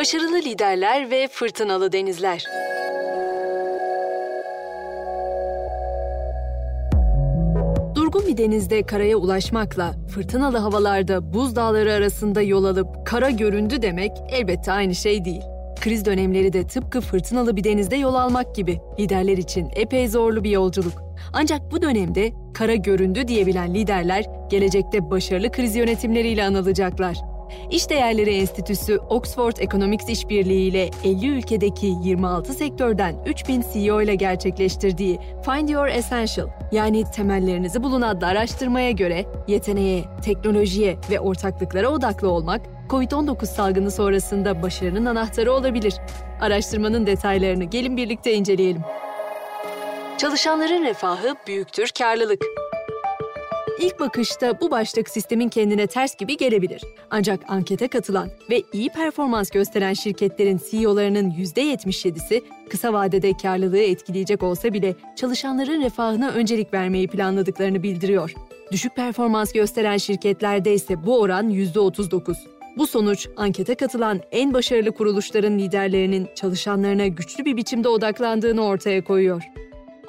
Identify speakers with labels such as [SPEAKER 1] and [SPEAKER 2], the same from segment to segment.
[SPEAKER 1] Başarılı liderler ve fırtınalı denizler. Durgun bir denizde karaya ulaşmakla fırtınalı havalarda buz dağları arasında yol alıp kara göründü demek elbette aynı şey değil. Kriz dönemleri de tıpkı fırtınalı bir denizde yol almak gibi liderler için epey zorlu bir yolculuk. Ancak bu dönemde kara göründü diyebilen liderler gelecekte başarılı kriz yönetimleriyle anılacaklar. İş Değerleri Enstitüsü Oxford Economics İşbirliği ile 50 ülkedeki 26 sektörden 3000 CEO ile gerçekleştirdiği Find Your Essential yani temellerinizi bulun adlı araştırmaya göre yeteneğe, teknolojiye ve ortaklıklara odaklı olmak COVID-19 salgını sonrasında başarının anahtarı olabilir. Araştırmanın detaylarını gelin birlikte inceleyelim. Çalışanların refahı büyüktür karlılık. İlk bakışta bu başlık sistemin kendine ters gibi gelebilir. Ancak ankete katılan ve iyi performans gösteren şirketlerin CEO'larının %77'si kısa vadede karlılığı etkileyecek olsa bile çalışanların refahına öncelik vermeyi planladıklarını bildiriyor. Düşük performans gösteren şirketlerde ise bu oran %39. Bu sonuç ankete katılan en başarılı kuruluşların liderlerinin çalışanlarına güçlü bir biçimde odaklandığını ortaya koyuyor.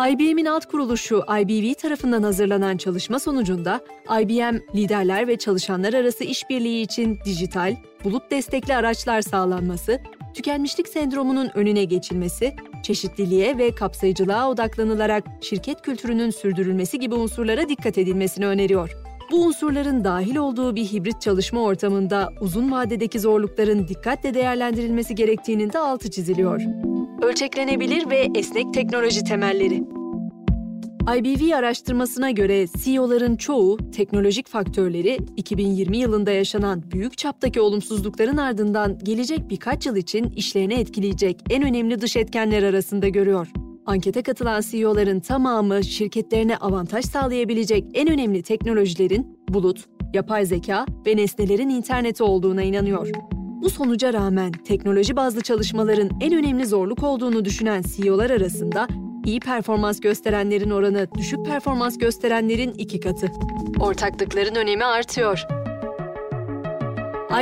[SPEAKER 1] IBM'in alt kuruluşu IBV tarafından hazırlanan çalışma sonucunda IBM liderler ve çalışanlar arası işbirliği için dijital, bulut destekli araçlar sağlanması, tükenmişlik sendromunun önüne geçilmesi, çeşitliliğe ve kapsayıcılığa odaklanılarak şirket kültürünün sürdürülmesi gibi unsurlara dikkat edilmesini öneriyor. Bu unsurların dahil olduğu bir hibrit çalışma ortamında uzun vadedeki zorlukların dikkatle değerlendirilmesi gerektiğinin de altı çiziliyor. Ölçeklenebilir ve esnek teknoloji temelleri. IBV araştırmasına göre CEO'ların çoğu teknolojik faktörleri 2020 yılında yaşanan büyük çaptaki olumsuzlukların ardından gelecek birkaç yıl için işlerini etkileyecek en önemli dış etkenler arasında görüyor. Ankete katılan CEO'ların tamamı şirketlerine avantaj sağlayabilecek en önemli teknolojilerin bulut, yapay zeka ve nesnelerin interneti olduğuna inanıyor. Bu sonuca rağmen teknoloji bazlı çalışmaların en önemli zorluk olduğunu düşünen CEO'lar arasında iyi performans gösterenlerin oranı düşük performans gösterenlerin iki katı. Ortaklıkların önemi artıyor.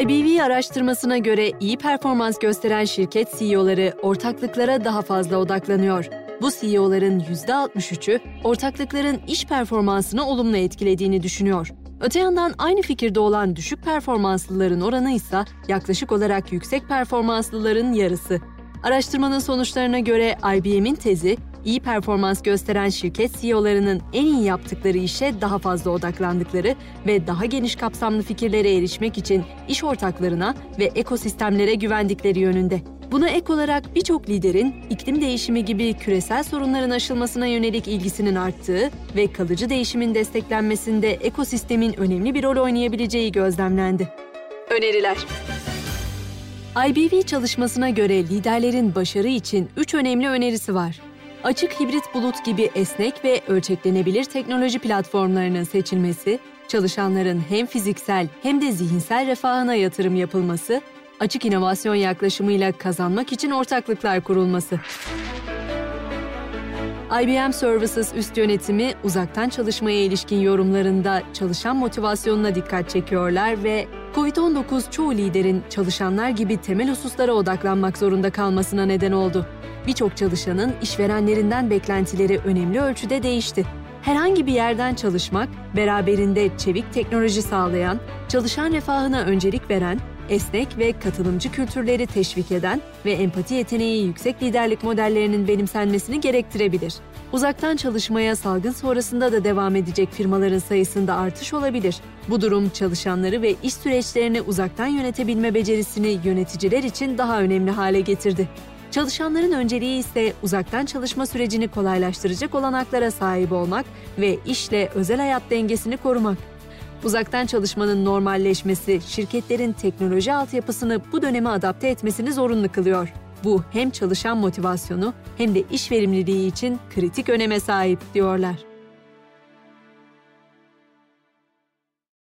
[SPEAKER 1] IBV araştırmasına göre iyi performans gösteren şirket CEO'ları ortaklıklara daha fazla odaklanıyor. Bu CEO'ların %63'ü ortaklıkların iş performansını olumlu etkilediğini düşünüyor. Öte yandan aynı fikirde olan düşük performanslıların oranı ise yaklaşık olarak yüksek performanslıların yarısı. Araştırmanın sonuçlarına göre IBM'in tezi, iyi performans gösteren şirket CEO'larının en iyi yaptıkları işe daha fazla odaklandıkları ve daha geniş kapsamlı fikirlere erişmek için iş ortaklarına ve ekosistemlere güvendikleri yönünde. Buna ek olarak birçok liderin iklim değişimi gibi küresel sorunların aşılmasına yönelik ilgisinin arttığı ve kalıcı değişimin desteklenmesinde ekosistemin önemli bir rol oynayabileceği gözlemlendi. Öneriler IBV çalışmasına göre liderlerin başarı için üç önemli önerisi var. Açık hibrit bulut gibi esnek ve ölçeklenebilir teknoloji platformlarının seçilmesi, çalışanların hem fiziksel hem de zihinsel refahına yatırım yapılması açık inovasyon yaklaşımıyla kazanmak için ortaklıklar kurulması. IBM Services üst yönetimi uzaktan çalışmaya ilişkin yorumlarında çalışan motivasyonuna dikkat çekiyorlar ve COVID-19 çoğu liderin çalışanlar gibi temel hususlara odaklanmak zorunda kalmasına neden oldu. Birçok çalışanın işverenlerinden beklentileri önemli ölçüde değişti. Herhangi bir yerden çalışmak, beraberinde çevik teknoloji sağlayan, çalışan refahına öncelik veren esnek ve katılımcı kültürleri teşvik eden ve empati yeteneği yüksek liderlik modellerinin benimsenmesini gerektirebilir. Uzaktan çalışmaya salgın sonrasında da devam edecek firmaların sayısında artış olabilir. Bu durum çalışanları ve iş süreçlerini uzaktan yönetebilme becerisini yöneticiler için daha önemli hale getirdi. Çalışanların önceliği ise uzaktan çalışma sürecini kolaylaştıracak olanaklara sahip olmak ve işle özel hayat dengesini korumak. Uzaktan çalışmanın normalleşmesi şirketlerin teknoloji altyapısını bu döneme adapte etmesini zorunlu kılıyor. Bu hem çalışan motivasyonu hem de iş verimliliği için kritik öneme sahip diyorlar.